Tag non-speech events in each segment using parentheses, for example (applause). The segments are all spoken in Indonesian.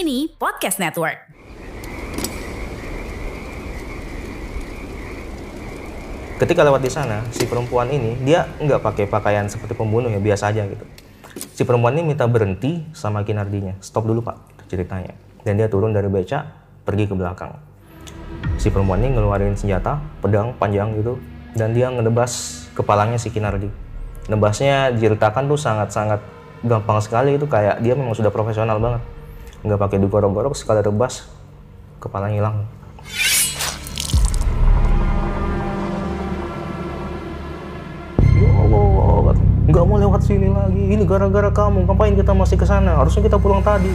Kini Podcast Network. ketika lewat di sana si perempuan ini dia nggak pakai pakaian seperti pembunuh ya biasa aja gitu. Si perempuan ini minta berhenti sama kinardinya. Stop dulu pak ceritanya. Dan dia turun dari beca pergi ke belakang. Si perempuan ini ngeluarin senjata pedang panjang gitu dan dia ngedebas kepalanya si kinardi. Nebasnya diceritakan tuh sangat-sangat gampang sekali itu kayak dia memang sudah profesional banget nggak pakai digorok-gorok sekali rebas kepalanya hilang Ya nggak mau lewat sini lagi. Ini gara-gara kamu. Ngapain kita masih ke sana? Harusnya kita pulang tadi.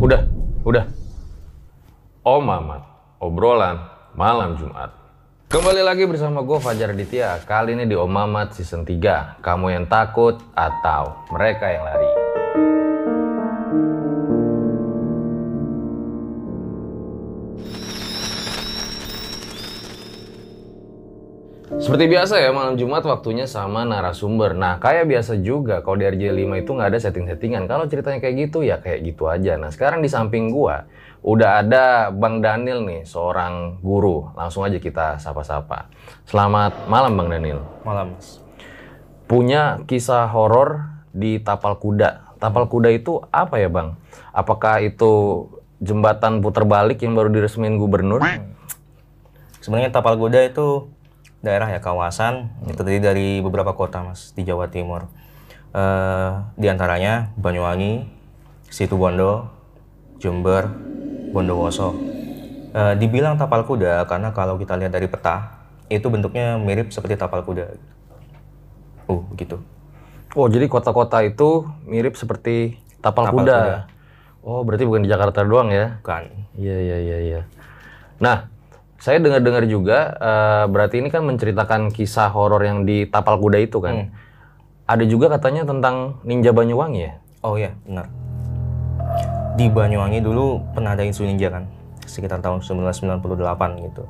Udah, udah. Om Mamat, obrolan malam Jumat. Kembali lagi bersama gue Fajar Aditya. Kali ini di Om Mamat season 3. Kamu yang takut atau mereka yang lari. Seperti biasa ya, malam Jumat waktunya sama narasumber. Nah, kayak biasa juga, kalau di RJ5 itu nggak ada setting-settingan. Kalau ceritanya kayak gitu, ya kayak gitu aja. Nah, sekarang di samping gua, udah ada Bang Daniel nih, seorang guru. Langsung aja kita sapa-sapa. Selamat malam Bang Daniel. Malam, Mas. Punya kisah horor di Tapal Kuda. Tapal Kuda itu apa ya Bang? Apakah itu jembatan puter balik yang baru diresmiin gubernur? Sebenarnya Tapal Kuda itu daerah ya kawasan itu terdiri dari beberapa kota mas di Jawa Timur. Eh, di antaranya Banyuwangi, Situbondo, Jember, Bondowoso. Eh, dibilang tapal kuda karena kalau kita lihat dari peta itu bentuknya mirip seperti tapal kuda. Uh, begitu. Oh, jadi kota-kota itu mirip seperti tapal, Tapal kuda. kuda. Oh, berarti bukan di Jakarta doang ya? Bukan. Iya, iya, iya, iya. Nah, saya dengar-dengar juga eh, berarti ini kan menceritakan kisah horor yang di tapal kuda itu kan. Ada juga katanya tentang ninja Banyuwangi ya? Oh iya, benar. Di Banyuwangi dulu pernah ada isu ninja kan, sekitar tahun 1998 gitu.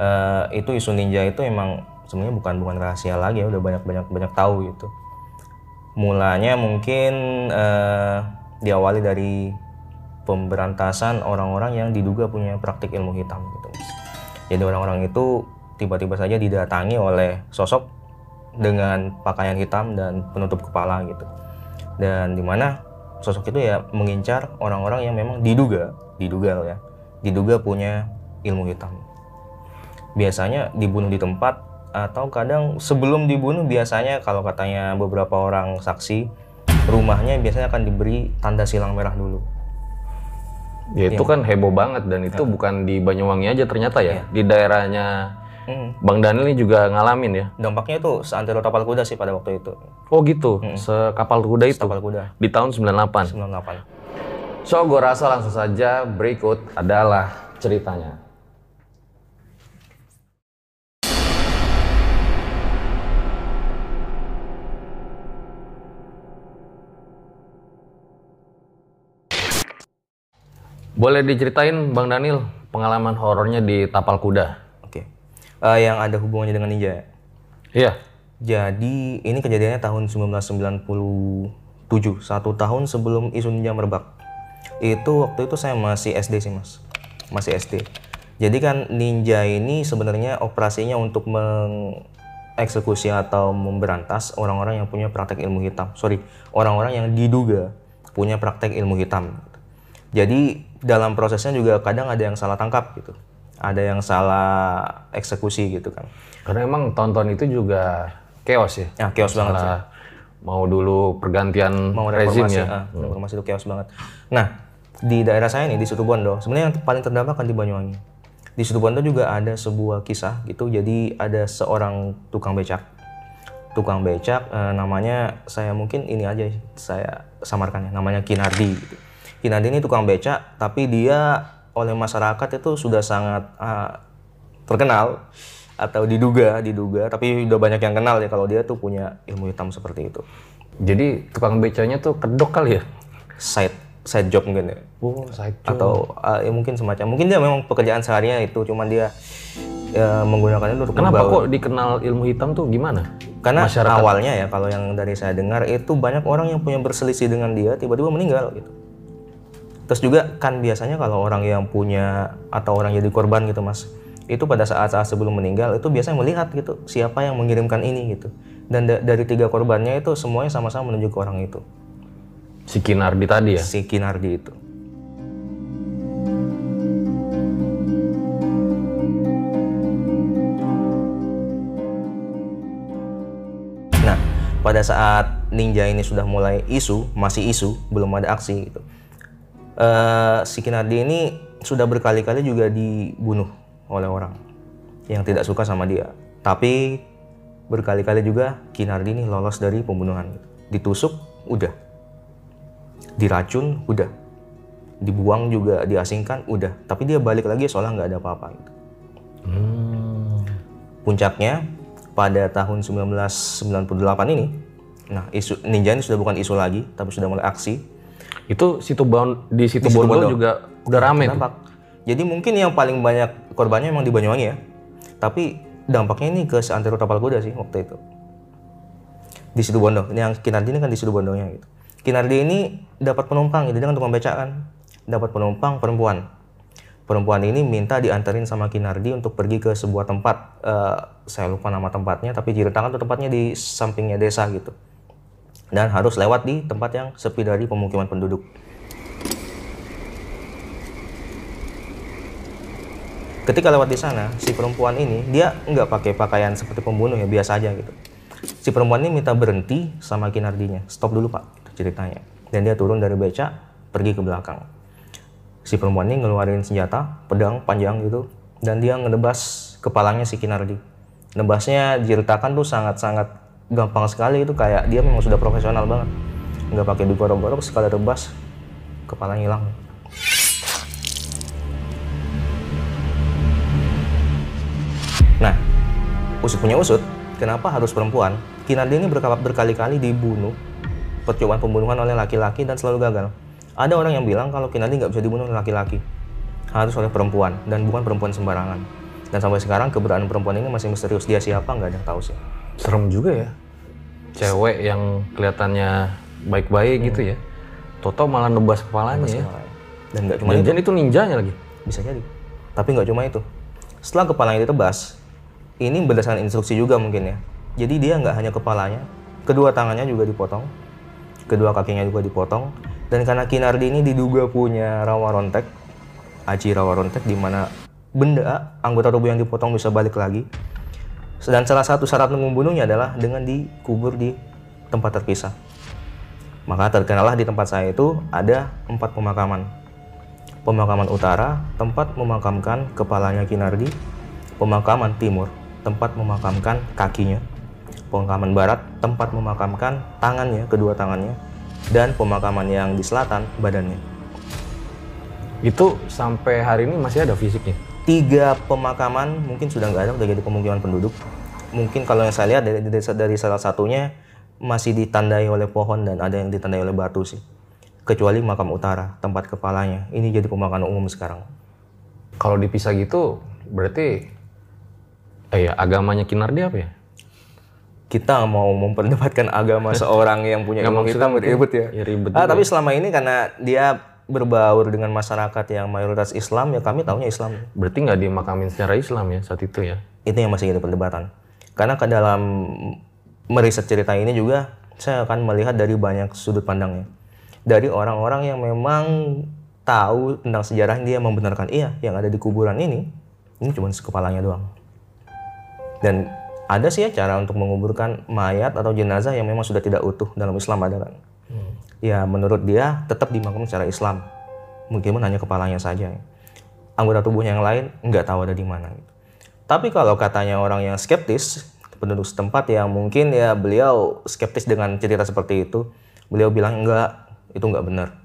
Eh, itu isu ninja itu emang sebenarnya bukan bukan rahasia lagi ya, udah banyak banyak banyak tahu gitu. Mulanya mungkin eh, diawali dari pemberantasan orang-orang yang diduga punya praktik ilmu hitam gitu. Jadi orang-orang itu tiba-tiba saja didatangi oleh sosok dengan pakaian hitam dan penutup kepala gitu. Dan di mana sosok itu ya mengincar orang-orang yang memang diduga, diduga loh ya, diduga punya ilmu hitam. Biasanya dibunuh di tempat atau kadang sebelum dibunuh biasanya kalau katanya beberapa orang saksi rumahnya biasanya akan diberi tanda silang merah dulu. Ya itu kan heboh banget dan itu bukan di Banyuwangi aja ternyata ya. Di daerahnya Hmm. Bang Daniel ini juga ngalamin ya. Dampaknya itu seantero tapal kuda sih pada waktu itu. Oh gitu, sekapal kuda itu Tapal kuda di tahun 98. 98. So, gue rasa langsung saja berikut adalah ceritanya. Boleh diceritain Bang Daniel pengalaman horornya di Tapal Kuda? Oke. Eh, yang ada hubungannya dengan ninja ya? Iya. Jadi ini kejadiannya tahun 1997, satu tahun sebelum isu ninja merebak. Itu waktu itu saya masih SD sih mas, masih SD. Jadi kan ninja ini sebenarnya operasinya untuk mengeksekusi atau memberantas orang-orang yang punya praktek ilmu hitam. Sorry, orang-orang yang diduga punya praktek ilmu hitam. Jadi dalam prosesnya juga kadang ada yang salah tangkap gitu. Ada yang salah eksekusi gitu kan. Karena emang tahun-tahun itu juga chaos ya. Ya, chaos banget sih. Mau dulu pergantian mau rezim ya. ah, reformasi itu chaos banget. Nah, di daerah saya nih di Situbondo, sebenarnya yang paling terdampak kan di Banyuwangi. Di Situbondo juga ada sebuah kisah gitu, jadi ada seorang tukang becak. Tukang becak eh, namanya saya mungkin ini aja saya samarkan ya, namanya Kinardi gitu. Kinardi ini tukang becak, tapi dia oleh masyarakat itu sudah sangat ah, terkenal atau diduga, diduga, tapi udah banyak yang kenal ya kalau dia tuh punya ilmu hitam seperti itu Jadi tukang becanya tuh kedok kali ya. side side job mungkin ya Oh, saya atau uh, ya mungkin semacam mungkin dia memang pekerjaan seharinya itu cuman dia ya, menggunakannya untuk Kenapa membawa- kok dikenal ilmu hitam tuh gimana? karena masyarakat? awalnya ya kalau yang dari saya dengar itu banyak orang yang punya berselisih dengan dia tiba-tiba meninggal gitu terus juga kan biasanya kalau orang yang punya atau orang jadi korban gitu mas itu pada saat-saat sebelum meninggal itu biasanya melihat gitu siapa yang mengirimkan ini gitu dan da- dari tiga korbannya itu semuanya sama-sama menuju ke orang itu Si Kinardi tadi ya. si Kinardi itu Nah, pada saat ninja ini sudah mulai isu, masih isu, belum ada aksi gitu. Eh, si Kinardi ini sudah berkali-kali juga dibunuh oleh orang yang tidak suka sama dia. Tapi berkali-kali juga Kinardi ini lolos dari pembunuhan. Ditusuk, udah. Diracun, udah. Dibuang juga, diasingkan, udah. Tapi dia balik lagi soalnya nggak ada apa-apa. Gitu. Hmm. Puncaknya pada tahun 1998 ini, nah isu ninja ini sudah bukan isu lagi, tapi sudah mulai aksi. Itu situ Bon- di situ Di Bondo juga udah rame tuh. dampak. Jadi mungkin yang paling banyak korbannya memang di Banyuwangi ya. Tapi dampaknya ini ke seantero tapal kuda sih waktu itu. Di situ Bondo. Ini yang Kinardi ini kan di situ Bondonya gitu. Kinardi ini dapat penumpang gitu, dia kan tukang beca kan. Dapat penumpang perempuan. Perempuan ini minta diantarin sama Kinardi untuk pergi ke sebuah tempat. eh, saya lupa nama tempatnya, tapi diceritakan tuh tempatnya di sampingnya desa gitu. Dan harus lewat di tempat yang sepi dari pemukiman penduduk. Ketika lewat di sana, si perempuan ini dia nggak pakai pakaian seperti pembunuh ya biasa aja gitu. Si perempuan ini minta berhenti sama Kinardinya, stop dulu pak, ceritanya. Dan dia turun dari beca, pergi ke belakang. Si perempuan ini ngeluarin senjata, pedang panjang gitu, dan dia ngedebas kepalanya si Kinardi. Nebasnya diceritakan tuh sangat-sangat gampang sekali itu kayak dia memang sudah profesional banget. Nggak pakai digorok-gorok, sekali tebas, kepalanya hilang. Nah, usut punya usut, kenapa harus perempuan? Kinardi ini berka- berkali-kali dibunuh percobaan pembunuhan oleh laki-laki dan selalu gagal. Ada orang yang bilang kalau Kinardi nggak bisa dibunuh oleh laki-laki, harus oleh perempuan dan bukan perempuan sembarangan. Dan sampai sekarang keberadaan perempuan ini masih misterius. Dia siapa nggak ada yang tahu sih. Serem juga ya. Cewek yang kelihatannya baik-baik gitu ya. Toto malah nebas kepalanya ya. Dan nggak cuma itu, Jangan itu ninjanya lagi. bisa jadi. Tapi nggak cuma itu. Setelah kepalanya ditebas, ini berdasarkan instruksi juga mungkin ya. Jadi dia nggak hanya kepalanya, kedua tangannya juga dipotong, kedua kakinya juga dipotong. Dan karena Kinardi ini diduga punya rawa rontek, aji rawa rontek di mana benda anggota tubuh yang dipotong bisa balik lagi. Dan salah satu syarat membunuhnya adalah dengan dikubur di tempat terpisah. Maka terkenalah di tempat saya itu ada empat pemakaman. Pemakaman utara, tempat memakamkan kepalanya Kinardi. Pemakaman timur, tempat memakamkan kakinya. Pemakaman barat, tempat memakamkan tangannya, kedua tangannya. Dan pemakaman yang di selatan, badannya. Itu sampai hari ini masih ada fisiknya. Tiga pemakaman mungkin sudah nggak ada, udah jadi pemukiman penduduk. Mungkin kalau yang saya lihat dari, dari, dari salah satunya masih ditandai oleh pohon dan ada yang ditandai oleh batu sih. Kecuali makam utara, tempat kepalanya. Ini jadi pemakaman umum sekarang. Kalau dipisah gitu berarti eh ya agamanya Kinardi apa ya? kita mau memperdebatkan agama (laughs) seorang yang punya ilmu mungkin ribet ya. ya ribet Ah, juga tapi selama ini karena dia berbaur dengan masyarakat yang mayoritas Islam ya kami tahunya Islam. Berarti nggak dimakamin secara Islam ya saat itu ya? Itu yang masih jadi perdebatan. Karena ke dalam meriset cerita ini juga saya akan melihat dari banyak sudut pandangnya. Dari orang-orang yang memang tahu tentang sejarah dia membenarkan iya yang ada di kuburan ini ini cuma sekepalanya doang dan ada sih ya cara untuk menguburkan mayat atau jenazah yang memang sudah tidak utuh dalam Islam ada kan ya menurut dia tetap dimakamkan secara Islam. Mungkin hanya kepalanya saja. Anggota tubuhnya yang lain nggak tahu ada di mana. Gitu. tapi kalau katanya orang yang skeptis penduduk setempat yang mungkin ya beliau skeptis dengan cerita seperti itu. Beliau bilang enggak itu nggak benar.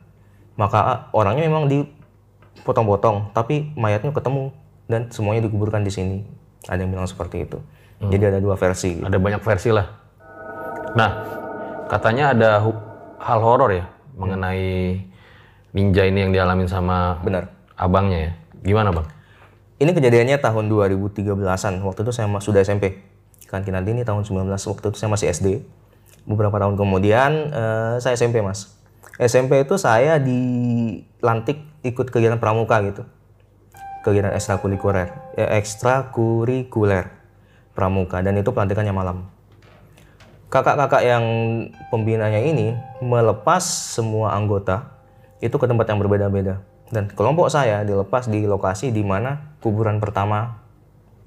Maka orangnya memang dipotong-potong tapi mayatnya ketemu dan semuanya dikuburkan di sini. Ada yang bilang seperti itu. Jadi ada dua versi. Gitu. Ada banyak versi lah. Nah, katanya ada hal horor ya mengenai ninja ini yang dialamin sama benar abangnya ya. Gimana bang? Ini kejadiannya tahun 2013-an. Waktu itu saya sudah SMP. Kan Kinardi ini tahun 19. Waktu itu saya masih SD. Beberapa tahun kemudian eh, saya SMP mas. SMP itu saya dilantik ikut kegiatan pramuka gitu. Kegiatan ekstrakurikuler. Ya, ekstrakurikuler pramuka. Dan itu pelantikannya malam. Kakak-kakak yang pembinanya ini melepas semua anggota itu ke tempat yang berbeda-beda. Dan kelompok saya dilepas di lokasi di mana kuburan pertama,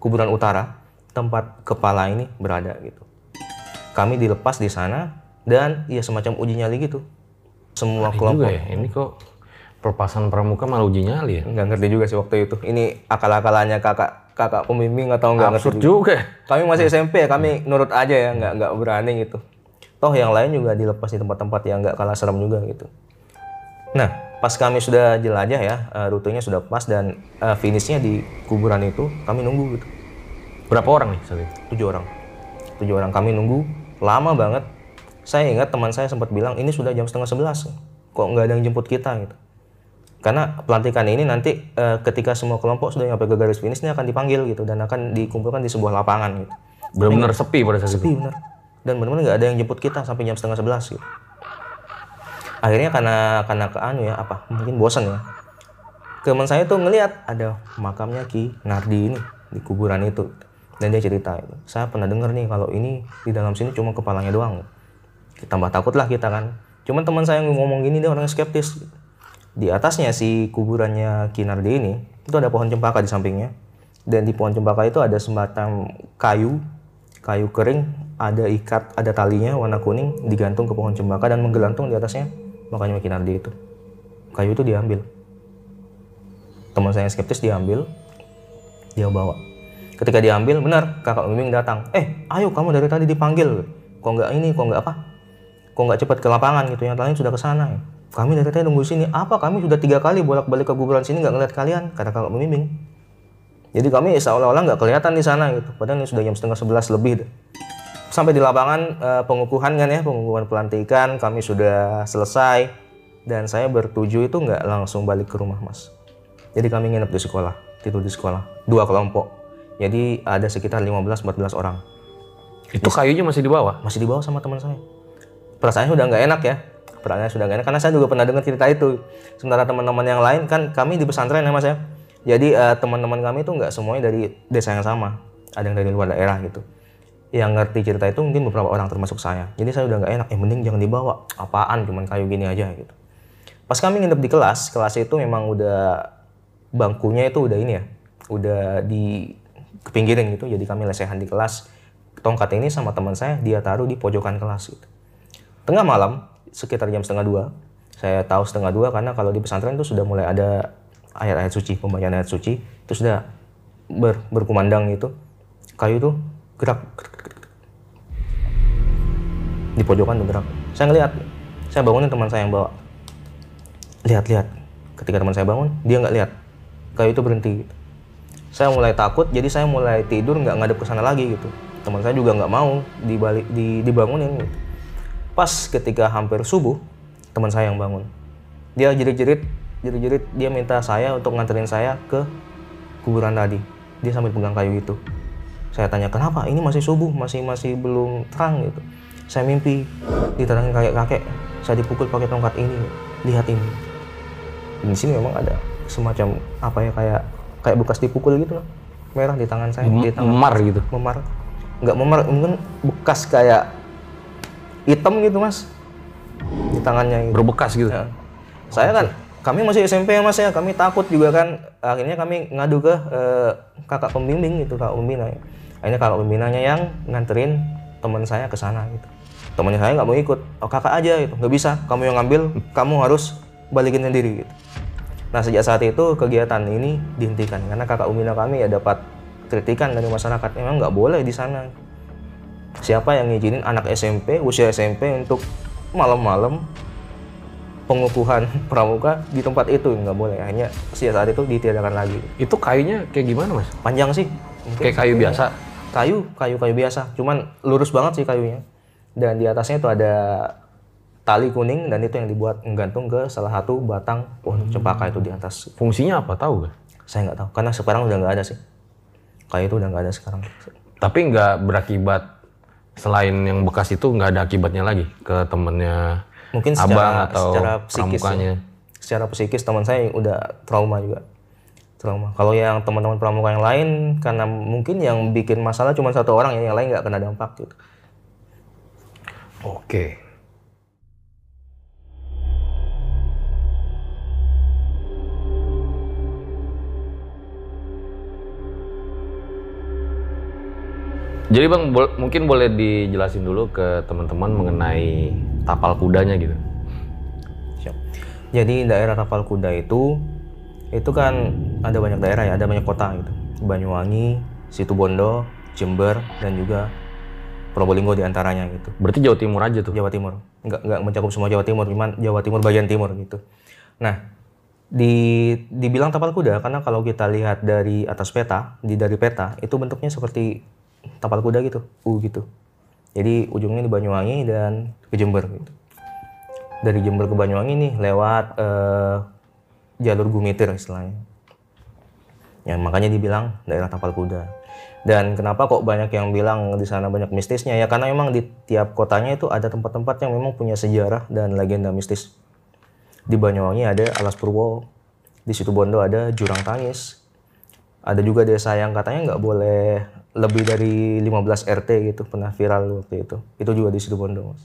kuburan utara, tempat kepala ini berada gitu. Kami dilepas di sana dan ya semacam uji nyali gitu. Semua Ini kelompok juga ya. Ini kok pelepasan pramuka malah uji nyali ya. nggak ngerti juga sih waktu itu. Ini akal-akalannya kakak kakak pembimbing atau nggak ngerti Absurd juga. juga. Kami masih SMP ya, kami nurut aja ya, nggak nggak berani gitu. Toh yang lain juga dilepas di tempat-tempat yang nggak kalah serem juga gitu. Nah, pas kami sudah jelajah ya, eh, rutenya sudah pas dan eh, finishnya di kuburan itu, kami nunggu gitu. Berapa orang nih saat itu? Tujuh orang. Tujuh orang kami nunggu, lama banget. Saya ingat teman saya sempat bilang, ini sudah jam setengah sebelas, kok nggak ada yang jemput kita gitu. Karena pelantikan ini nanti eh, ketika semua kelompok sudah sampai ke garis finish ini akan dipanggil gitu dan akan dikumpulkan di sebuah lapangan gitu. Benar-benar sepi pada saat itu. Sepi. Dan benar-benar nggak ada yang jemput kita sampai jam setengah sebelas gitu. Akhirnya karena karena ke anu ya apa mungkin bosan ya. Teman saya tuh ngelihat ada makamnya Ki Nardi ini di kuburan itu dan dia cerita itu. Saya pernah dengar nih kalau ini di dalam sini cuma kepalanya doang. Tambah takut lah kita kan. Cuman teman saya ngomong gini dia orang skeptis. Di atasnya si kuburannya Ki Nardi ini itu ada pohon cempaka di sampingnya. Dan di pohon cempaka itu ada semacam kayu kayu kering, ada ikat, ada talinya warna kuning digantung ke pohon cempaka dan menggelantung di atasnya makanya Kinardi itu. Kayu itu diambil. Teman saya yang skeptis diambil, dia bawa. Ketika diambil, benar kakak Miming datang. Eh, ayo kamu dari tadi dipanggil. Kok nggak ini, kok nggak apa? Kok nggak cepat ke lapangan gitu? Yang lain sudah ke sana. Kami dari tadi nunggu sini. Apa? Kami sudah tiga kali bolak-balik ke kuburan sini nggak ngeliat kalian, kata kakak Miming. Jadi kami seolah-olah nggak kelihatan di sana gitu. Padahal ini sudah jam setengah sebelas lebih. deh. Sampai di lapangan eh, pengukuhan kan ya, pengukuhan pelantikan kami sudah selesai dan saya bertuju itu nggak langsung balik ke rumah mas. Jadi kami nginep di sekolah, tidur di sekolah, dua kelompok. Jadi ada sekitar 15-14 orang. Itu kayunya masih di bawah. Masih dibawa sama teman saya. Perasaannya sudah nggak enak ya. Perasaannya sudah nggak enak karena saya juga pernah dengar cerita itu. Sementara teman-teman yang lain kan kami di pesantren ya mas ya. Jadi eh, teman-teman kami itu nggak semuanya dari desa yang sama. Ada yang dari luar daerah gitu. Yang ngerti cerita itu mungkin beberapa orang termasuk saya. Jadi saya udah nggak enak. Eh mending jangan dibawa. Apaan? Cuman kayu gini aja gitu. Pas kami nginep di kelas, kelas itu memang udah bangkunya itu udah ini ya, udah di kepinggirin gitu. Jadi kami lesehan di kelas. Tongkat ini sama teman saya dia taruh di pojokan kelas gitu. Tengah malam sekitar jam setengah dua, saya tahu setengah dua karena kalau di pesantren itu sudah mulai ada ayat-ayat suci, pembacaan ayat suci itu sudah ber- berkumandang gitu. Kayu itu gerak, di pojokan bergerak. Saya ngeliat, saya bangunin teman saya yang bawa. Lihat-lihat. Ketika teman saya bangun, dia nggak lihat. Kayu itu berhenti. Saya mulai takut, jadi saya mulai tidur nggak ngadep ke sana lagi gitu. Teman saya juga nggak mau dibalik, di, dibangunin. Gitu. Pas ketika hampir subuh, teman saya yang bangun. Dia jerit-jerit, jerit-jerit, dia minta saya untuk nganterin saya ke kuburan tadi. Dia sambil pegang kayu itu. Saya tanya kenapa? Ini masih subuh, masih masih belum terang gitu. Saya mimpi diterangin kakek-kakek. Saya dipukul pakai tongkat ini. Lihat ini. Di sini memang ada semacam apa ya kayak kayak bekas dipukul gitu loh. Merah di tangan saya, di tangan Memar gitu. memar. Nggak memar, mungkin bekas kayak hitam gitu mas. Di tangannya gitu. Berbekas gitu. Ya. Saya kan kami masih SMP ya mas ya. Kami takut juga kan. Akhirnya kami ngadu ke eh, kakak pembimbing gitu kakak pembina akhirnya kakak pembinanya yang nganterin teman saya ke sana gitu. Temannya saya nggak mau ikut. Oh kakak aja gitu. Nggak bisa. Kamu yang ngambil kamu harus balikin sendiri gitu. Nah sejak saat itu kegiatan ini dihentikan. Karena kakak pembina kami ya dapat kritikan dari masyarakat memang nggak boleh di sana siapa yang ngizinin anak SMP usia SMP untuk malam-malam pengukuhan (laughs) pramuka di tempat itu? Nggak boleh hanya sejak saat itu ditiadakan lagi. Itu kayunya kayak gimana mas? panjang sih. Mungkin Kayak kayu biasa? kayu kayu kayu biasa. Cuman lurus banget sih kayunya. Dan di atasnya itu ada tali kuning dan itu yang dibuat menggantung ke salah satu batang pohon cempaka itu di atas. Fungsinya apa tahu gak? saya nggak tahu karena sekarang udah nggak ada sih. Kayu itu udah nggak ada sekarang. Tapi nggak berakibat selain yang bekas itu nggak ada akibatnya lagi ke temennya mungkin abang secara atau secara psikis pramukanya. ya. secara psikis teman saya udah trauma juga trauma kalau yang teman-teman pramuka yang lain karena mungkin yang bikin masalah cuma satu orang ya yang lain nggak kena dampak gitu Oke. Jadi bang, bol- mungkin boleh dijelasin dulu ke teman-teman mengenai tapal kudanya gitu. Siap. Jadi daerah Tapal Kuda itu itu kan ada banyak daerah ya, ada banyak kota gitu. Banyuwangi, Situbondo, Jember dan juga Probolinggo di antaranya gitu. Berarti Jawa Timur aja tuh. Jawa Timur. Nggak nggak mencakup semua Jawa Timur, cuman Jawa Timur bagian timur gitu. Nah, di dibilang tapal kuda karena kalau kita lihat dari atas peta, di dari peta itu bentuknya seperti tapal kuda gitu, U gitu. Jadi ujungnya di Banyuwangi dan ke Jember gitu. Dari Jember ke Banyuwangi nih lewat eh, jalur Gumitir istilahnya. Ya makanya dibilang daerah tapal kuda. Dan kenapa kok banyak yang bilang di sana banyak mistisnya ya karena memang di tiap kotanya itu ada tempat-tempat yang memang punya sejarah dan legenda mistis. Di Banyuwangi ada Alas Purwo, di Situbondo ada Jurang Tangis. Ada juga desa yang katanya nggak boleh lebih dari 15 RT gitu, pernah viral waktu itu. Itu juga di Situbondo, Mas.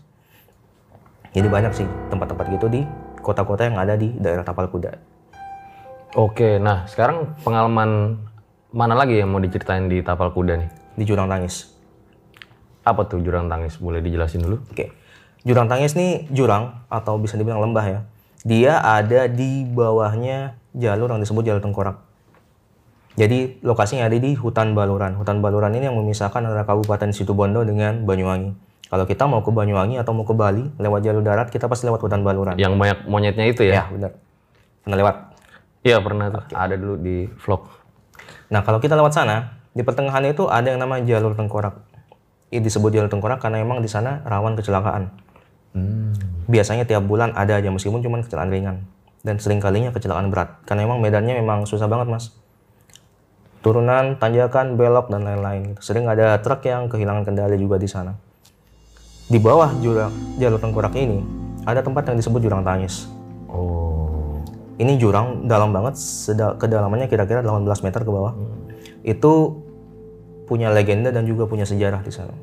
Jadi banyak sih tempat-tempat gitu di kota-kota yang ada di daerah Tapal Kuda. Oke, nah sekarang pengalaman mana lagi yang mau diceritain di tapal kuda nih? Di Jurang Tangis. Apa tuh jurang tangis? Boleh dijelasin dulu? Oke. Jurang Tangis nih jurang atau bisa dibilang lembah ya. Dia ada di bawahnya jalur yang disebut jalur tengkorak. Jadi lokasinya ada di hutan Baluran. Hutan Baluran ini yang memisahkan antara Kabupaten Situbondo dengan Banyuwangi. Kalau kita mau ke Banyuwangi atau mau ke Bali lewat jalur darat kita pasti lewat hutan Baluran. Yang banyak monyetnya itu Ya, ya? benar. Pernah lewat. Iya pernah tuh. Ada dulu di vlog. Nah, kalau kita lewat sana, di pertengahan itu ada yang namanya jalur tengkorak. Ini disebut jalur tengkorak karena memang di sana rawan kecelakaan. Biasanya tiap bulan ada aja meskipun cuma kecelakaan ringan dan sering kalinya kecelakaan berat karena memang medannya memang susah banget mas. Turunan, tanjakan, belok dan lain-lain. Sering ada truk yang kehilangan kendali juga di sana. Di bawah jurang jalur tengkorak ini ada tempat yang disebut jurang tangis. Oh. Ini jurang dalam banget, kedalamannya kira-kira 18 meter ke bawah. Itu punya legenda dan juga punya sejarah di sana.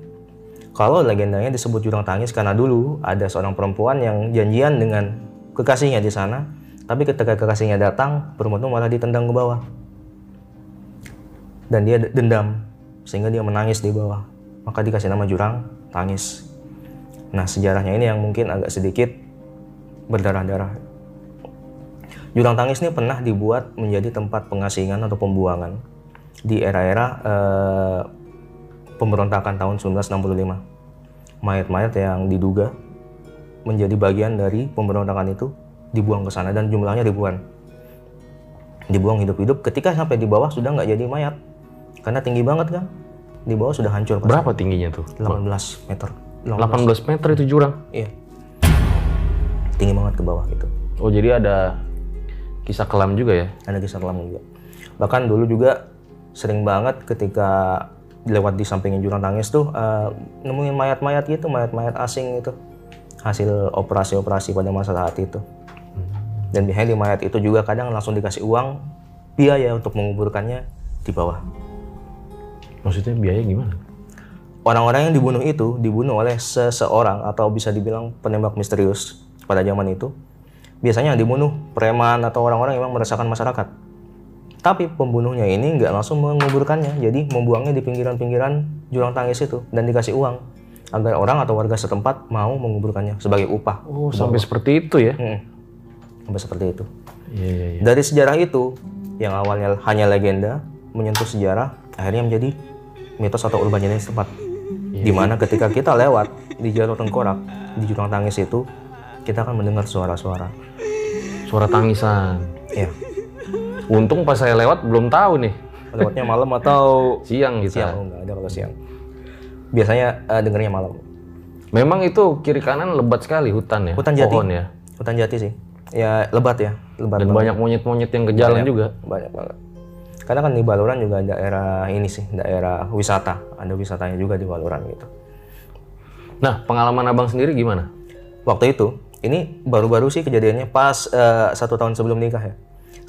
Kalau legendanya disebut jurang tangis karena dulu ada seorang perempuan yang janjian dengan kekasihnya di sana, tapi ketika kekasihnya datang, perempuan itu malah ditendang ke bawah. Dan dia dendam, sehingga dia menangis di bawah. Maka dikasih nama jurang tangis. Nah, sejarahnya ini yang mungkin agak sedikit berdarah-darah. Jurang tangis ini pernah dibuat menjadi tempat pengasingan atau pembuangan di era-era eh, pemberontakan tahun 1965. Mayat-mayat yang diduga menjadi bagian dari pemberontakan itu dibuang ke sana dan jumlahnya ribuan. Dibuang hidup-hidup ketika sampai di bawah sudah nggak jadi mayat karena tinggi banget kan. Di bawah sudah hancur. Pak. Berapa tingginya tuh? 18 meter. 18 meter itu jurang. Iya. Tinggi banget ke bawah gitu. Oh jadi ada kisah kelam juga ya? ada kisah kelam juga. Bahkan dulu juga sering banget ketika lewat di sampingnya jurang tangis tuh eh, nemuin mayat-mayat gitu, mayat-mayat asing itu hasil operasi-operasi pada masa saat itu. Dan biasanya di mayat itu juga kadang langsung dikasih uang biaya untuk menguburkannya di bawah. Maksudnya biaya gimana? Orang-orang yang dibunuh itu dibunuh oleh seseorang atau bisa dibilang penembak misterius pada zaman itu biasanya yang dibunuh preman atau orang-orang yang memang meresahkan masyarakat. Tapi pembunuhnya ini nggak langsung menguburkannya, jadi membuangnya di pinggiran-pinggiran jurang tangis itu dan dikasih uang agar orang atau warga setempat mau menguburkannya sebagai upah. Oh, sampai seperti itu ya? Hmm. Sampai seperti itu. Iya, iya, iya. Dari sejarah itu, yang awalnya hanya legenda, menyentuh sejarah, akhirnya menjadi mitos atau urban legend setempat. Di mana ketika kita lewat di jalur tengkorak, di jurang tangis itu, kita akan mendengar suara-suara. Suara tangisan. Ya, Untung pas saya lewat belum tahu nih. lewatnya malam atau (laughs) Siang gitu. siang, oh, nggak ada kalau siang. Biasanya eh, dengarnya malam. Memang itu kiri kanan lebat sekali hutan ya. Hutan jati. Pohon ya. Hutan jati sih. Ya lebat ya, lebat Dan banget. banyak monyet-monyet yang ke jalan Banyak. juga. Banyak banget. Karena kan di Baluran juga daerah ini sih, daerah wisata. Ada wisatanya juga di Baluran gitu. Nah, pengalaman abang sendiri gimana? Waktu itu, ini baru-baru sih kejadiannya pas eh, satu tahun sebelum nikah ya.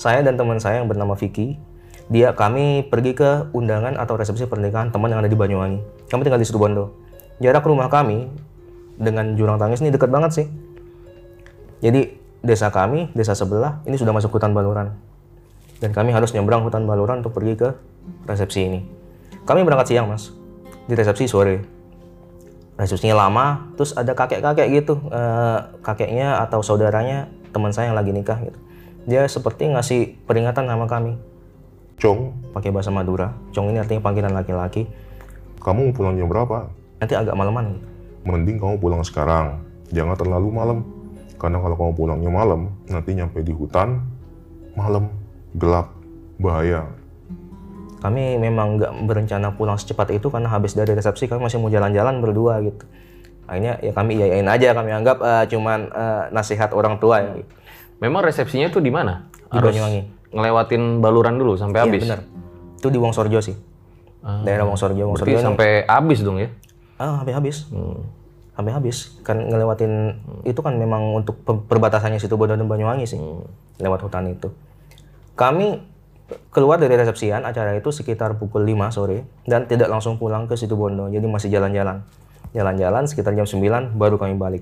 Saya dan teman saya yang bernama Vicky, dia kami pergi ke undangan atau resepsi pernikahan teman yang ada di Banyuwangi. Kami tinggal di Situbondo. Jarak rumah kami dengan jurang tangis ini dekat banget sih. Jadi desa kami, desa sebelah ini sudah masuk hutan Baluran. Dan kami harus nyebrang hutan Baluran untuk pergi ke resepsi ini. Kami berangkat siang mas, di resepsi sore resepsinya lama terus ada kakek-kakek gitu eh, kakeknya atau saudaranya teman saya yang lagi nikah gitu dia seperti ngasih peringatan sama kami Cong, pakai bahasa Madura cong ini artinya panggilan laki-laki kamu mau pulang jam berapa? nanti agak maleman gitu. Mending kamu pulang sekarang. Jangan terlalu malam. Karena kalau kamu pulangnya malam, nanti nyampe di hutan, malam, gelap, bahaya. kami memang nggak berencana pulang secepat itu karena habis dari resepsi kami masih mau jalan-jalan berdua gitu akhirnya ya kami iyain aja kami anggap eh, cuman eh, nasihat orang tua ya gitu. Memang resepsinya tuh di mana? Di Banyuwangi. ngelewatin baluran dulu sampai Iya, habis. bener itu di Wongsorjo sih daerah Wongsorjo Berarti Wongsorjo ini- sampai habis dong ya? Ah, sampai habis. Sampai habis. Kan ngelewatin itu kan memang untuk pe- perbatasannya situ Bondo dan Banyuwangi sih. Lewat hutan itu. Kami keluar dari resepsian acara itu sekitar pukul 5 sore dan tidak langsung pulang ke situ Bondo. Jadi masih jalan-jalan. Jalan-jalan sekitar jam 9 baru kami balik.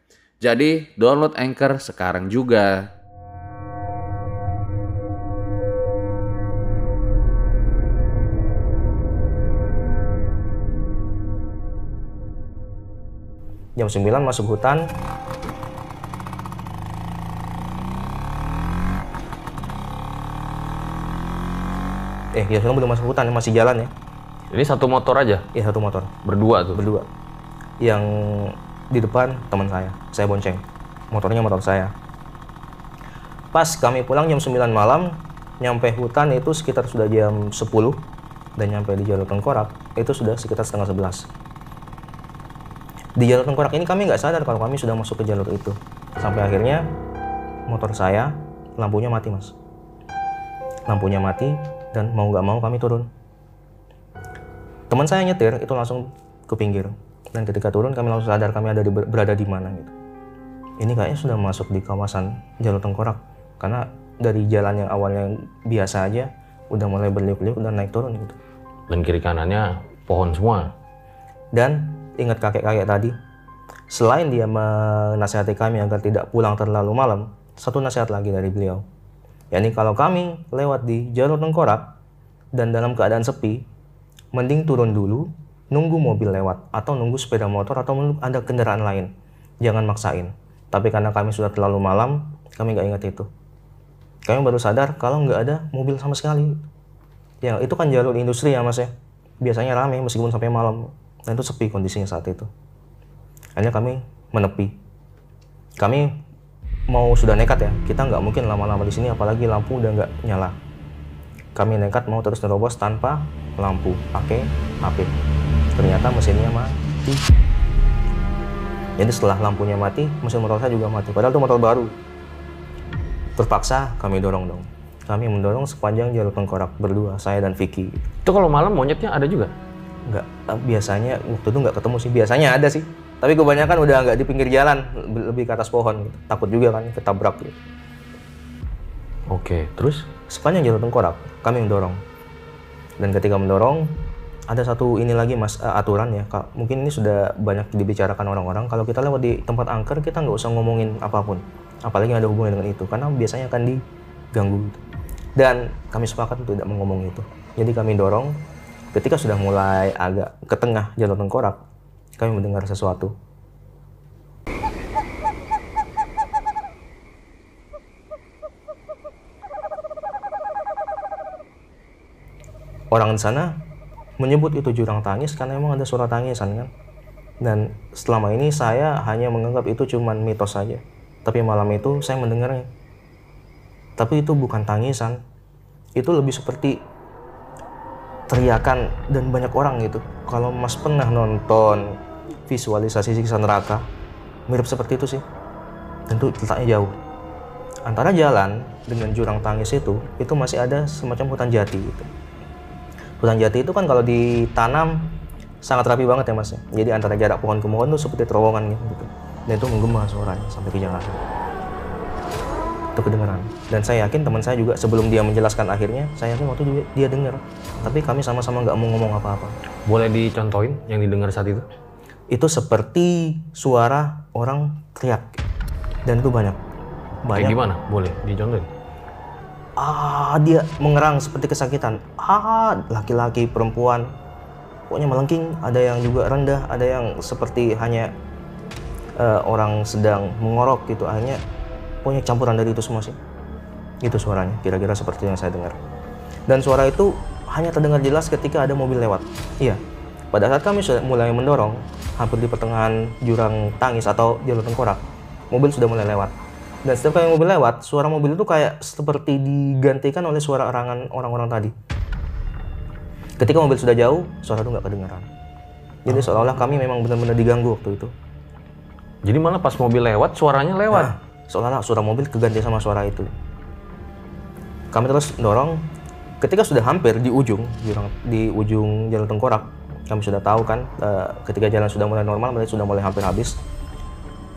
Jadi download Anchor sekarang juga. Jam 9 masuk hutan. Eh, jam 9 belum masuk hutan, masih jalan ya. Ini satu motor aja, Iya, satu motor. berdua tuh. berdua yang di depan teman saya. Saya bonceng. Motornya motor saya. Pas kami pulang jam 9 malam nyampe hutan itu sekitar sudah jam 10 dan nyampe di jalur tengkorak itu sudah sekitar setengah 11 di jalur tengkorak ini kami nggak sadar kalau kami sudah masuk ke jalur itu. Sampai akhirnya motor saya lampunya mati mas. Lampunya mati dan mau nggak mau kami turun. Teman saya nyetir itu langsung ke pinggir dan ketika turun kami langsung sadar kami ada di, berada di mana gitu. Ini kayaknya sudah masuk di kawasan jalur tengkorak. Karena dari jalan yang awalnya biasa aja udah mulai berliuk-liuk dan naik turun gitu. Dan kiri kanannya pohon semua. dan ingat kakek-kakek tadi selain dia menasihati kami agar tidak pulang terlalu malam satu nasihat lagi dari beliau. Yakni kalau kami lewat di jalur tengkorak dan dalam keadaan sepi mending turun dulu nunggu mobil lewat atau nunggu sepeda motor atau ada kendaraan lain. Jangan maksain. Tapi karena kami sudah terlalu malam kami nggak ingat itu. Kami baru sadar kalau nggak ada mobil sama sekali. Ya itu kan jalur industri ya mas ya. Biasanya rame meskipun sampai malam. Dan itu sepi kondisinya saat itu. Akhirnya kami menepi. Kami mau sudah nekat ya. Kita nggak mungkin lama-lama di sini apalagi lampu udah nggak nyala. Kami nekat mau terus nerobos tanpa lampu. Pakai HP ternyata mesinnya mati. Jadi setelah lampunya mati mesin motor saya juga mati. Padahal itu motor baru. Terpaksa kami dorong dong. Kami mendorong sepanjang jalur tengkorak berdua saya dan Vicky. Itu kalau malam monyetnya ada juga? nggak eh, biasanya waktu itu nggak ketemu sih. Biasanya ada sih. Tapi kebanyakan udah nggak di pinggir jalan le- lebih ke atas pohon gitu. takut juga kan ketabrak gitu. Oke, terus? sepanjang jalur tengkorak kami mendorong. Dan ketika mendorong ada satu ini lagi mas eh, aturan ya kak. Mungkin ini sudah banyak dibicarakan orang-orang. Kalau kita lewat di tempat angker kita nggak usah ngomongin apa pun. Apalagi yang ada hubungan dengan itu karena biasanya akan diganggu gitu. dan kami sepakat untuk tidak mengomong itu. Jadi kami dorong ketika sudah mulai agak ke tengah jalur tengkorak kami mendengar sesuatu. Orang di sana menyebut itu jurang tangis karena memang ada suara tangisan kan? Dan selama ini saya hanya menganggap itu cuman mitos saja tapi malam itu saya mendengarnya. Tapi itu bukan tangisan. Itu lebih seperti teriakan dan banyak orang gitu. Kalau mas pernah nonton visualisasi siksa neraka mirip seperti itu sih. Tentu letaknya jauh. Antara jalan dengan jurang tangis itu itu masih ada semacam hutan jati gitu hutan jati itu kan kalau ditanam sangat rapi banget ya mas ya. Jadi antara jarak pohon ke pohon tuh seperti terowongan gitu. Dan itu menggema suaranya sampai ke Jakarta. Itu kedengaran. Dan saya yakin teman saya juga sebelum dia menjelaskan akhirnya, saya yakin waktu juga dia dengar. Tapi kami sama-sama nggak mau ngomong apa-apa. Boleh dicontohin yang didengar saat itu? Itu seperti suara orang teriak. Dan itu banyak. Kayak Banyak. gimana? Boleh dicontohin? Ah dia mengerang seperti kesakitan. Ah laki-laki perempuan. Pokoknya melengking. Ada yang juga rendah ada yang seperti hanya eh, orang sedang mengorok gitu. Akhirnya pokoknya campuran dari itu semua sih. Itu suaranya kira-kira seperti yang saya dengar. Dan suara itu hanya terdengar jelas ketika ada mobil lewat. Iya. Pada saat kami sudah mulai mendorong hampir di pertengahan jurang tangis atau jalur tengkorak mobil sudah mulai lewat dan setiap kali mobil lewat, suara mobil itu kayak seperti digantikan oleh suara erangan orang-orang tadi. Ketika mobil sudah jauh, suara itu nggak kedengaran. Jadi seolah-olah kami memang benar-benar diganggu waktu itu. Jadi malah pas mobil lewat, suaranya lewat. Nah, seolah-olah suara mobil keganti sama suara itu. Kami terus dorong. Ketika sudah hampir di ujung, di ujung jalur tengkorak, kami sudah tahu kan, eh, ketika jalan sudah mulai normal, berarti sudah mulai hampir habis.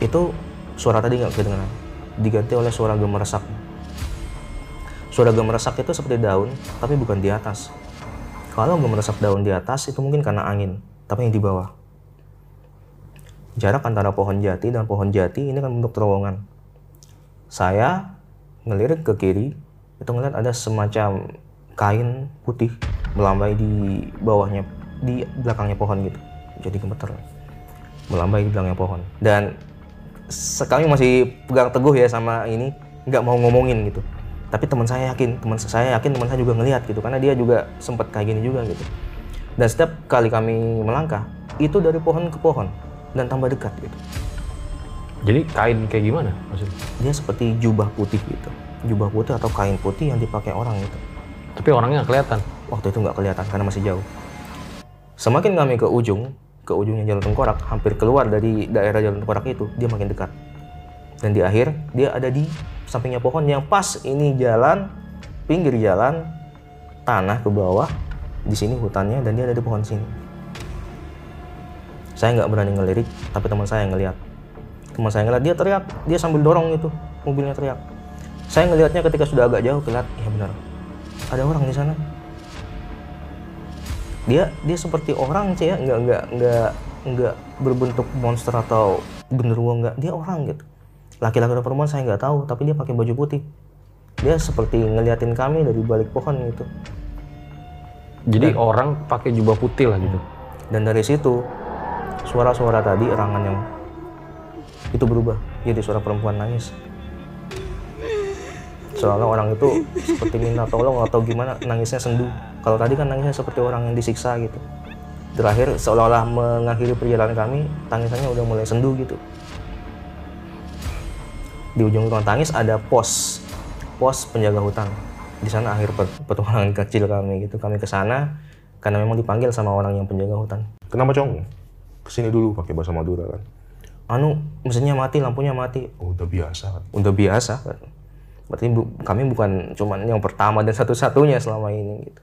Itu suara tadi nggak kedengaran, diganti oleh suara gemeresak. Suara gemeresak itu seperti daun, tapi bukan di atas. Kalau gemeresak daun di atas itu mungkin karena angin, tapi yang di bawah. Jarak antara pohon jati dan pohon jati ini kan bentuk terowongan. Saya ngelirik ke kiri, itu ngeliat ada semacam kain putih melambai di bawahnya, di belakangnya pohon gitu. Jadi gemeter. Melambai di belakangnya pohon. Dan sekali masih pegang teguh ya sama ini, nggak mau ngomongin gitu. Tapi teman saya yakin, teman saya yakin teman saya juga ngelihat gitu, karena dia juga sempat kayak gini juga gitu. Dan setiap kali kami melangkah, itu dari pohon ke pohon dan tambah dekat gitu. Jadi kain kayak gimana maksudnya? Dia seperti jubah putih gitu, jubah putih atau kain putih yang dipakai orang gitu. Tapi orangnya nggak kelihatan. Waktu itu nggak kelihatan karena masih jauh. Semakin kami ke ujung, ke ujungnya jalur tengkorak, hampir keluar dari daerah jalur tengkorak itu, dia makin dekat. Dan di akhir, dia ada di sampingnya pohon yang pas ini jalan, pinggir jalan, tanah ke bawah, di sini hutannya, dan dia ada di pohon sini. Saya nggak berani ngelirik, tapi teman saya yang ngeliat. Teman saya ngeliat, dia teriak, dia sambil dorong itu, mobilnya teriak. Saya ngelihatnya ketika sudah agak jauh, kelihatan, ya benar, ada orang di sana dia dia seperti orang sih ya. Nggak nggak nggak nggak berbentuk monster atau genderuwo nggak. Dia orang gitu. Laki-laki atau perempuan saya nggak tahu tapi dia pakai baju putih. Dia seperti ngeliatin kami dari balik pohon gitu. Jadi orang pakai jubah putih lah gitu. dan dari situ suara-suara tadi erangan yang itu berubah. Jadi suara perempuan nangis seolah orang itu seperti minta tolong atau gimana nangisnya sendu kalau tadi kan nangisnya seperti orang yang disiksa gitu terakhir seolah-olah mengakhiri perjalanan kami tangisannya udah mulai sendu gitu di ujung ruang tangis ada pos pos penjaga hutan di sana akhir petualangan kecil kami gitu kami ke sana karena memang dipanggil sama orang yang penjaga hutan Kenapa Cong? Ke sini dulu pakai bahasa Madura kan? anu mesinnya mati lampunya mati Oh, udah biasa kan? udah biasa kan. Berarti bu- kami bukan cuman yang pertama dan satu-satunya selama ini gitu.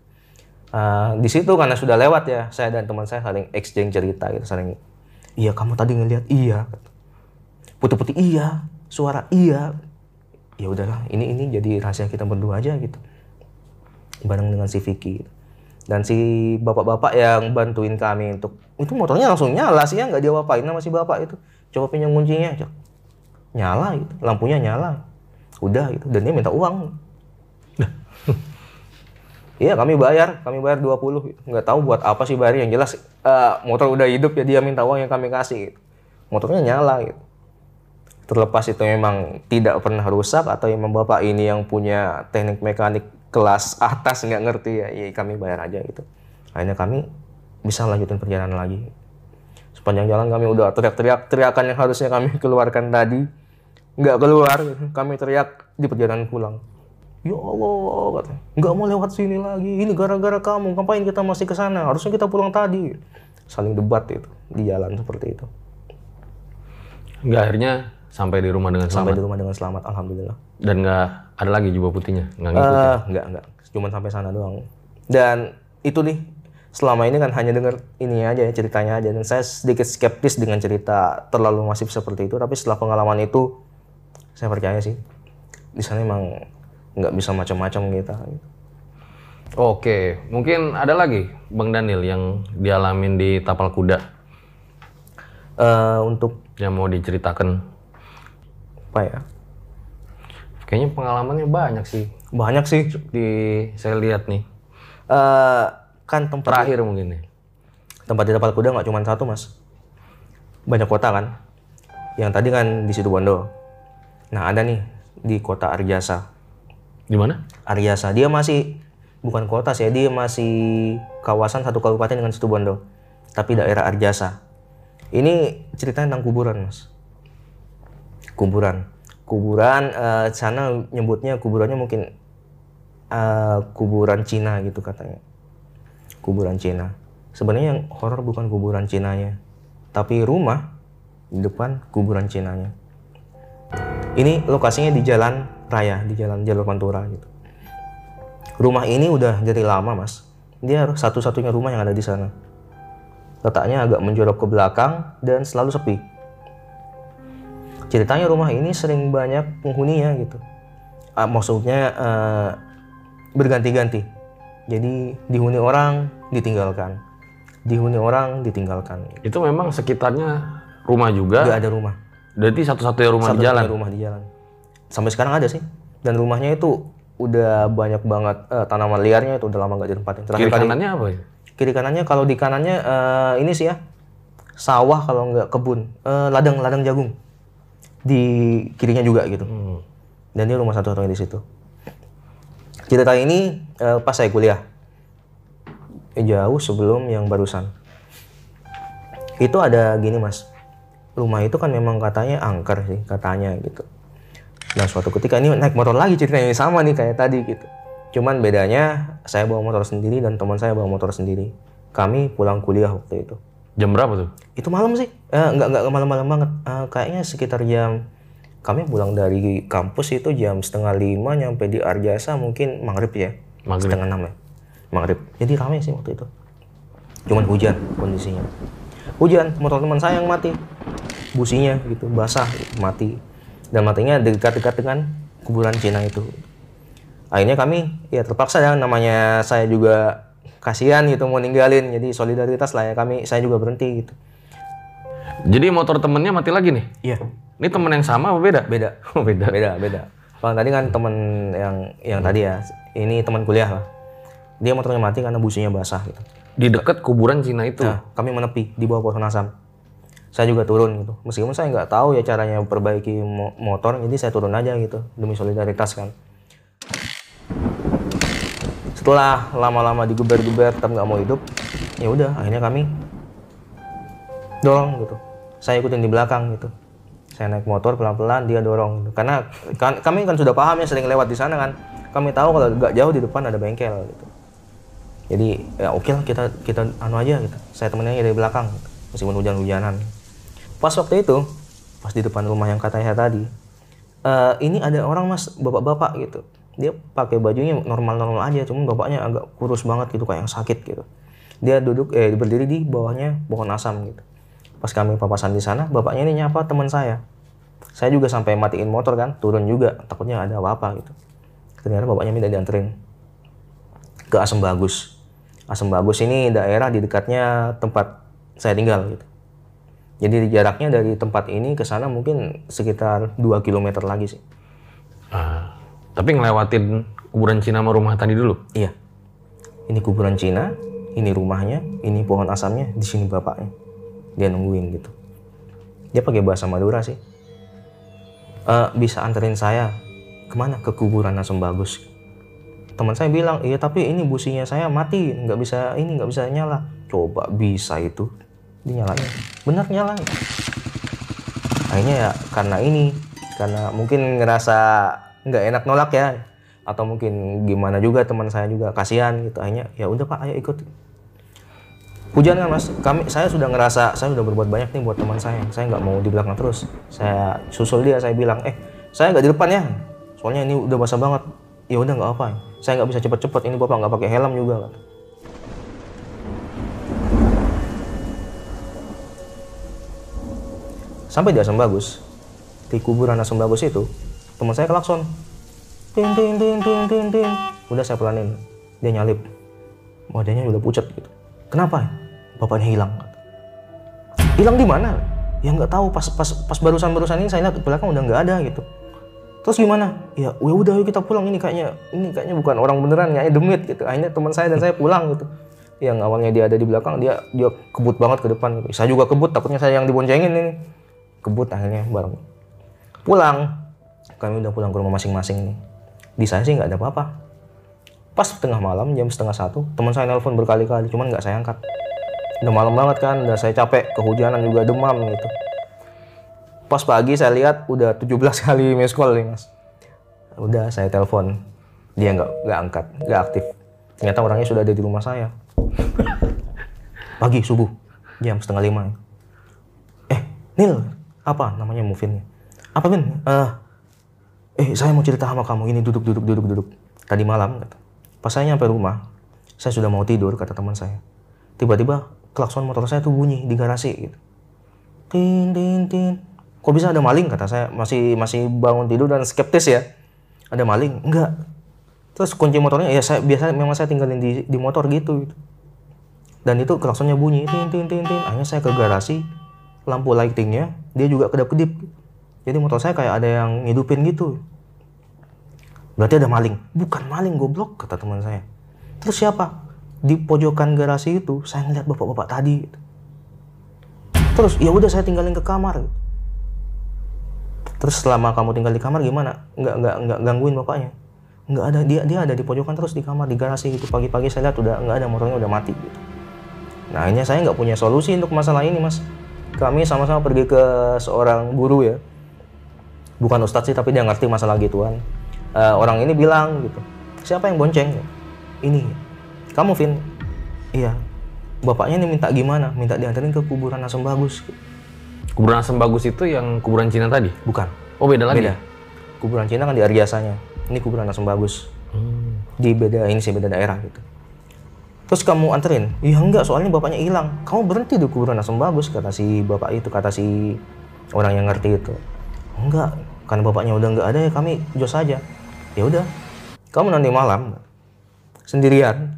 Uh, di situ karena sudah lewat ya saya dan teman saya saling exchange cerita gitu saling iya kamu tadi ngelihat iya. Putih-putih iya suara iya. Ya udahlah ini ini jadi rahasia kita berdua aja gitu. Bareng dengan si Vicky gitu. dan si bapak-bapak yang bantuin kami untuk itu motornya langsung nyala sih ya nggak dia apain sama si bapak itu. Coba pinjam kuncinya Cok. nyala gitu. Lampunya nyala udah gitu dan dia minta uang Iya kami bayar, kami bayar 20 gitu. Nggak tahu buat apa sih bayar, yang jelas eh, motor udah hidup ya dia minta uang yang kami kasih gitu. Motornya nyala gitu. Terlepas itu memang tidak pernah rusak atau memang bapak ini yang punya teknik mekanik kelas atas nggak ngerti ya, ya kami bayar aja gitu. Akhirnya kami bisa lanjutin perjalanan lagi. Sepanjang jalan kami udah teriak-teriak, teriakan yang harusnya kami (laughs) keluarkan tadi nggak keluar, gitu. kami teriak di perjalanan pulang. Ya Allah, katanya. Nggak mau lewat sini lagi. Ini gara-gara kamu. Ngapain kita masih ke sana? Harusnya kita pulang tadi. Saling debat itu di jalan seperti itu. Nggak akhirnya sampai di rumah dengan Sampai selamat. di rumah dengan selamat, alhamdulillah. Dan nggak ada lagi jubah putihnya, nggak ngikutin. Eh, enggak, enggak. Cuman sampai sana doang. Dan itu nih, selama ini kan hanya dengar ini aja ya, ceritanya aja. Dan saya sedikit skeptis dengan cerita terlalu masif seperti itu. Tapi setelah pengalaman itu, saya percaya sih. Di sana emang nggak bisa macam-macam kita. Oke, mungkin ada lagi Bang Daniel yang dialamin di tapal kuda Eh, untuk yang mau diceritakan. apa ya? Kayaknya pengalamannya banyak sih. Banyak sih. Di saya lihat nih. Eh, kan tempat Terakhir mungkin nih. tempat di tapal kuda nggak cuma satu mas banyak kota kan yang tadi kan di situ Bondo nah ada nih di kota Arjasa Di mana? Arjasa dia masih bukan kota sih dia masih kawasan satu kabupaten dengan situ Bondo tapi daerah Arjasa ini ceritanya tentang kuburan mas. Kuburan. Kuburan eh, sana nyebutnya kuburannya mungkin eh, kuburan Cina gitu katanya. Kuburan Cina. Sebenarnya yang horor bukan kuburan Cinanya tapi rumah di depan kuburan Cinanya ini lokasinya di jalan raya di jalan jalur Pantura gitu. Rumah ini udah dari lama mas. Dia satu-satunya rumah yang ada di sana. Letaknya agak menjorok ke belakang dan selalu sepi. Ceritanya rumah ini sering banyak penghuninya gitu. Ah, maksudnya eh, berganti-ganti. Jadi dihuni orang ditinggalkan. Dihuni orang ditinggalkan. Itu memang sekitarnya rumah juga. nggak ada rumah Berarti satu-satunya rumah di Satu-satunya jalan. rumah di jalan. Sampai sekarang ada sih. Dan rumahnya itu udah banyak banget eh, tanaman liarnya itu udah lama nggak ditempatin Kiri kali kanannya apa ya? kiri kanannya kalau di kanannya eh, ini sih ya sawah kalau nggak kebun Eh, ladang ladang jagung. Di kirinya juga gitu. Dan dia rumah satu-satunya di situ. Cerita ini eh, pas saya kuliah. Eh, jauh sebelum yang barusan. Itu ada gini mas rumah itu kan memang katanya angker sih katanya gitu. Nah suatu ketika ini naik motor lagi ceritanya sama nih kayak tadi gitu. Cuman bedanya saya bawa motor sendiri dan teman saya bawa motor sendiri. Kami pulang kuliah waktu itu. Jam berapa tuh? itu malam sih. Eh, nggak nggak malam-malam banget. Eh, kayaknya sekitar jam kami pulang dari kampus itu jam setengah lima nyampe di Arjasa mungkin maghrib ya. Maghrib. setengah enam ya. Maghrib. Jadi ramai sih waktu itu. Cuman hujan kondisinya hujan motor teman saya yang mati. Businya gitu basah gitu, mati. Dan matinya dekat-dekat dengan kuburan Cina itu. Akhirnya kami ya terpaksa ya namanya saya juga kasihan gitu mau ninggalin. Jadi solidaritas lah ya kami saya juga berhenti gitu. Jadi motor temennya mati lagi nih? iya. Ini temen yang sama apa beda? beda. (laughs) Oh beda. beda beda. Kalau tadi kan teman yang yang tadi ya ini teman kuliah lah. Dia motornya mati karena businya basah gitu Di dekat kuburan Cina itu. nah kami menepi di bawah pohon asam. Saya juga turun gitu. Meskipun saya nggak tahu ya caranya perbaiki mo- motor jadi saya turun aja gitu demi solidaritas kan. Setelah lama-lama digeber-geber tetap nggak mau hidup ya udah akhirnya kami dorong gitu. Saya ikutin di belakang gitu. Saya naik motor pelan-pelan dia dorong gitu. karena kan, kami kan sudah paham ya sering lewat di sana kan. Kami tahu kalau nggak jauh di depan ada bengkel gitu jadi ya oke lah kita kita anu aja gitu. Saya temennya dari belakang gitu. meskipun hujan-hujanan. Pas waktu itu pas di depan rumah yang kata saya tadi "Eh, ini ada orang mas bapak-bapak gitu. Dia pakai bajunya normal-normal aja cuman bapaknya agak kurus banget gitu kayak yang sakit gitu. Dia duduk eh berdiri di bawahnya pohon asam gitu. Pas kami papasan di sana bapaknya ini nyapa teman saya. Saya juga sampai matiin motor kan turun juga takutnya ada apa-apa gitu. Ternyata bapaknya minta dianterin ke Asem Bagus Asem Bagus ini daerah di dekatnya tempat saya tinggal gitu jadi jaraknya dari tempat ini ke sana mungkin sekitar 2 km lagi sih Ah, tapi ngelewatin kuburan Cina sama rumah tadi dulu. Iya. Ini kuburan Cina, ini rumahnya, ini pohon asamnya, di sini bapaknya. Dia nungguin gitu. Dia pakai bahasa Madura sih. Eh, bisa anterin saya ke mana? Ke kuburan Asem Bagus. Teman saya bilang, iya tapi ini businya saya mati, nggak bisa ini nggak bisa nyala. Coba bisa itu, dinyalain. Bener nyala. Akhirnya ya karena ini, karena mungkin ngerasa nggak enak nolak ya, atau mungkin gimana juga teman saya juga kasihan gitu akhirnya ya udah pak ayo ikut hujan kan mas kami saya sudah ngerasa saya sudah berbuat banyak nih buat teman saya saya nggak mau di belakang terus saya susul dia saya bilang eh saya nggak di depan ya soalnya ini udah basah banget ya udah nggak apa saya nggak bisa cepet-cepet. Ini bapak nggak pakai helm juga kata. sampai di Asam Bagus di kuburan Asam Bagus itu teman saya kelakson tin tin tin tin tin tin udah saya pelanin. Dia nyalip. Wajahnya udah pucat gitu. Kenapa? Bapaknya hilang. Hilang di mana? Ya nggak tahu. Pas pas pas barusan barusan ini saya lihat belakang udah nggak ada gitu terus gimana? Ya ya udah yuk kita pulang. Ini kayaknya ini kayaknya bukan orang beneran kayaknya demit gitu. Akhirnya teman saya dan saya pulang gitu. Yang awalnya dia ada di belakang dia dia kebut banget ke depan gitu. saya juga kebut takutnya saya yang diboncengin ini. Kebut akhirnya bareng. Pulang. Kami udah pulang ke rumah masing-masing nih di saya sih nggak ada apa-apa. Pas tengah malam jam setengah satu teman saya nelpon berkali-kali cuman nggak saya angkat. Udah malam banget kan udah saya capek kehujanan juga demam gitu pas pagi saya lihat udah 17 (laughs) kali miss call nih mas. Udah saya telepon. Dia nggak nggak angkat nggak aktif. Ternyata orangnya sudah ada di rumah saya. (laughs) Pagi subuh. Jam setengah lima. Eh Nil apa namanya Mufin apa Min Eh, eh saya mau cerita sama kamu. Ini duduk duduk duduk duduk. Tadi malam kata. Pas saya nyampe rumah saya sudah mau tidur kata teman saya. Tiba-tiba klakson motor saya tuh bunyi di garasi gitu. Tin tin tin kok bisa ada maling? Kata saya masih masih bangun tidur dan skeptis ya. Ada maling? Enggak. Terus kunci motornya ya saya biasa memang saya tinggalin di di motor gitu, gitu. dan itu klaksonnya bunyi tin tin tin tin. Akhirnya saya ke garasi lampu lightingnya dia juga kedap kedip jadi motor saya kayak ada yang ngidupin gitu. Berarti ada maling. Bukan maling goblok kata teman saya. Terus siapa? Di pojokan garasi itu saya ngeliat bapak-bapak tadi. Terus ya udah saya tinggalin ke kamar terus selama kamu tinggal di kamar gimana? Nggak nggak nggak gangguin bapaknya? Nggak ada dia dia ada di pojokan terus di kamar di garasi gitu. Pagi-pagi saya lihat udah nggak ada motornya udah mati gitu. Nah akhirnya saya nggak punya solusi untuk masalah ini mas. Kami sama-sama pergi ke seorang guru ya. Bukan ustadz sih tapi dia ngerti masalah gituan. Eh, orang ini bilang gitu siapa yang bonceng? Ini kamu Vin. Iya. Bapaknya ini minta gimana? Minta dianterin ke kuburan Asem Bagus Kuburan Asem Bagus itu yang kuburan Cina tadi? bukan. Oh beda lagi? beda. Kuburan Cina kan di Arjasanya ini kuburan Asem Bagus. Di beda ini sih beda daerah gitu. Terus kamu anterin? Iya enggak soalnya bapaknya hilang. Kamu berhenti di kuburan Asem Bagus kata si bapak itu kata si orang yang ngerti itu. Enggak karena bapaknya udah nggak ada ya kami jos aja. Ya udah kamu nanti malam sendirian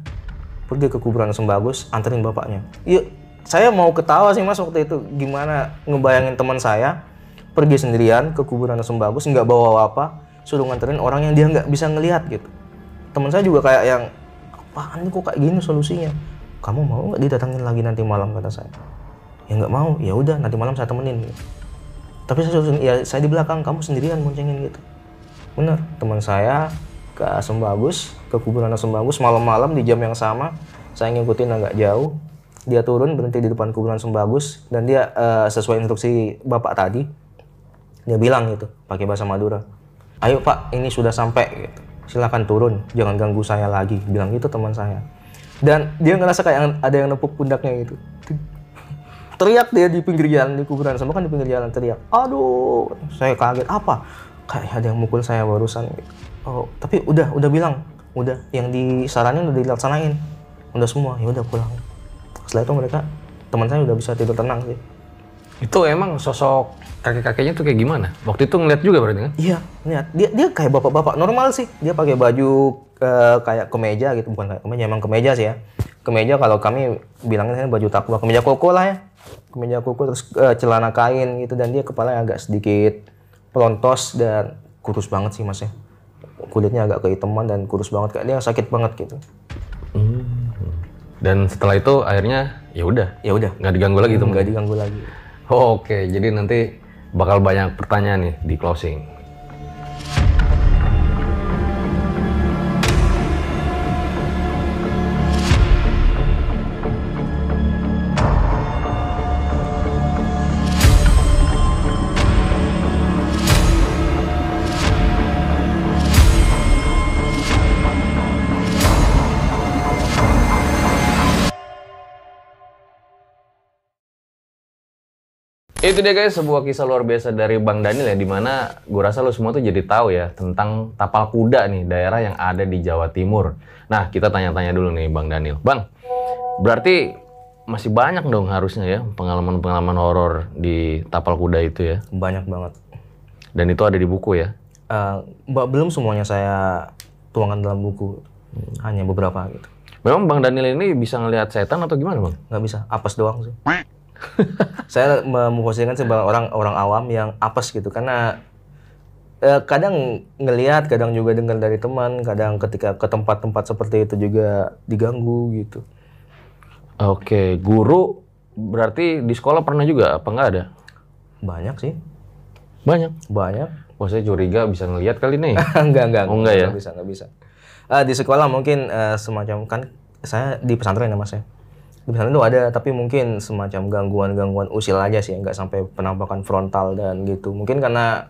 pergi ke kuburan Asem Bagus anterin bapaknya. Iya saya mau ketawa sih mas waktu itu gimana ngebayangin teman saya pergi sendirian ke kuburan Asem Bagus nggak bawa apa suruh nganterin orang yang dia nggak bisa ngelihat gitu teman saya juga kayak yang apaan nih kok kayak gini solusinya kamu mau nggak didatangin lagi nanti malam kata saya ya nggak mau ya udah nanti malam saya temenin gitu. tapi saya suruh ya saya di belakang kamu sendirian boncengin gitu bener teman saya ke Asem Bagus, ke kuburan Asem Bagus malam-malam di jam yang sama. Saya ngikutin agak jauh. Dia turun berhenti di depan kuburan Asem Bagus dan dia eh, sesuai instruksi Bapak tadi dia bilang gitu pakai bahasa Madura. Ayo Pak, ini sudah sampai gitu. Silakan turun, jangan ganggu saya lagi. Bilang gitu teman saya. Dan dia ngerasa kayak ada yang nepuk pundaknya gitu. (laughs) Teriak dia di pinggir jalan di kuburan sama kan di pinggir jalan teriak. Aduh, saya kaget apa? Kayak ada yang mukul saya barusan. Gitu. Oh, tapi udah udah bilang, udah yang disaranin udah dilaksanain. Udah semua, ya udah pulang. Setelah itu mereka teman saya udah bisa tidur tenang sih. Itu emang sosok kakek-kakeknya tuh kayak gimana? Waktu itu ngeliat juga berarti kan? Iya, lihat dia dia kayak bapak-bapak normal sih. Dia pakai baju eh, kayak kemeja gitu, bukan kayak kemeja, emang kemeja sih ya. Kemeja kalau kami bilangnya baju takwa, kemeja koko lah ya. Kemeja koko terus eh, celana kain gitu dan dia kepalanya agak sedikit pelontos dan kurus banget sih mas ya. Kulitnya agak kehitaman dan kurus banget kayak dia sakit banget gitu. Dan setelah itu akhirnya ya udah Ya udah, nggak diganggu lagi tuh. nggak diganggu lagi. Oh, Oke, jadi nanti bakal banyak pertanyaan nih di closing. Itu dia guys, sebuah kisah luar biasa dari Bang Daniel ya, di mana gue rasa lo semua tuh jadi tahu ya tentang tapal kuda nih, daerah yang ada di Jawa Timur. Nah, kita tanya-tanya dulu nih Bang Daniel. Bang, berarti masih banyak dong harusnya ya pengalaman-pengalaman horor di tapal kuda itu ya. Banyak banget. Dan itu ada di buku ya. Ba- belum semuanya saya tuangkan dalam buku, hanya beberapa gitu. Memang Bang Daniel ini bisa ngelihat setan atau gimana Bang? nggak bisa apes doang sih (laughs) saya mem- memposisikan sebagai orang orang awam yang apes gitu karena eh, kadang ngelihat kadang juga dengar dari teman kadang ketika ke tempat-tempat seperti itu juga diganggu gitu Oke, guru berarti di sekolah pernah juga apa nggak ada? banyak sih Banyak. banyak Wah saya curiga bisa ngelihat kali nih. (laughs) enggak enggak Oh, enggak ya? bisa nggak bisa Ah, di sekolah mungkin eh, semacam kan saya di pesantren ya mas ya pesantren itu ada tapi mungkin semacam gangguan-gangguan usil aja sih nggak sampai penampakan frontal dan gitu. Mungkin karena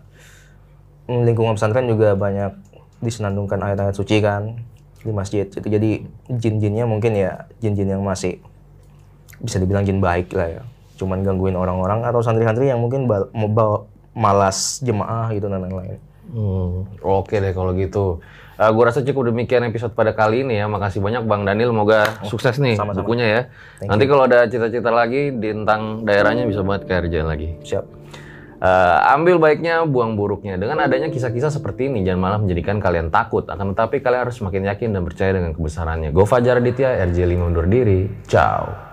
mm, lingkungan pesantren juga banyak disenandungkan ayat-ayat suci kan di masjid. Itu jadi jin-jinnya mungkin ya jin-jin yang masih bisa dibilang jin baik lah ya. Cuman gangguin orang-orang atau santri-santri yang mungkin mau malas jemaah gitu dan lain-lain. Hmm, oke deh kalau gitu. Eh gue rasa cukup demikian episode pada kali ini ya. Makasih banyak Bang Daniel. Moga sukses nih sama-sama. bukunya ya. Nanti kalau ada cita-cita lagi di tentang daerahnya bisa banget kerjaan lagi. siap Eh, ambil baiknya, buang buruknya. Dengan adanya kisah-kisah seperti ini, jangan malah menjadikan kalian takut. Akan tetapi kalian harus semakin yakin dan percaya dengan kebesarannya. Gue Fajar Aditya, RJ5 undur diri. Ciao.